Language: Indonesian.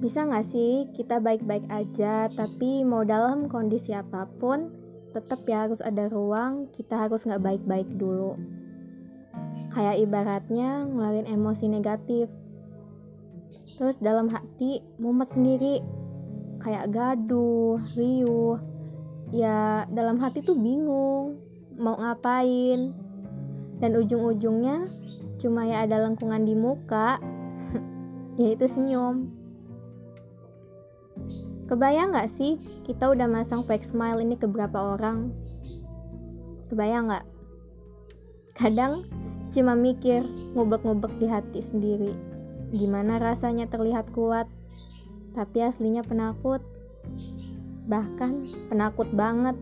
Bisa gak sih kita baik-baik aja, tapi mau dalam kondisi apa pun, tetap ya harus ada ruang, kita harus gak baik-baik dulu. Kayak ibaratnya ngeluarin emosi negatif. Terus dalam hati mumet sendiri, kayak gaduh, riuh. Ya dalam hati tuh bingung, mau ngapain. Dan ujung-ujungnya cuma ya ada lengkungan di muka, yaitu senyum. Kebayang gak sih kita udah masang fake smile ini ke beberapa orang? Kebayang gak? Kadang cuma mikir ngubek-ngubek di hati sendiri. Gimana rasanya terlihat kuat, tapi aslinya penakut. Bahkan penakut banget.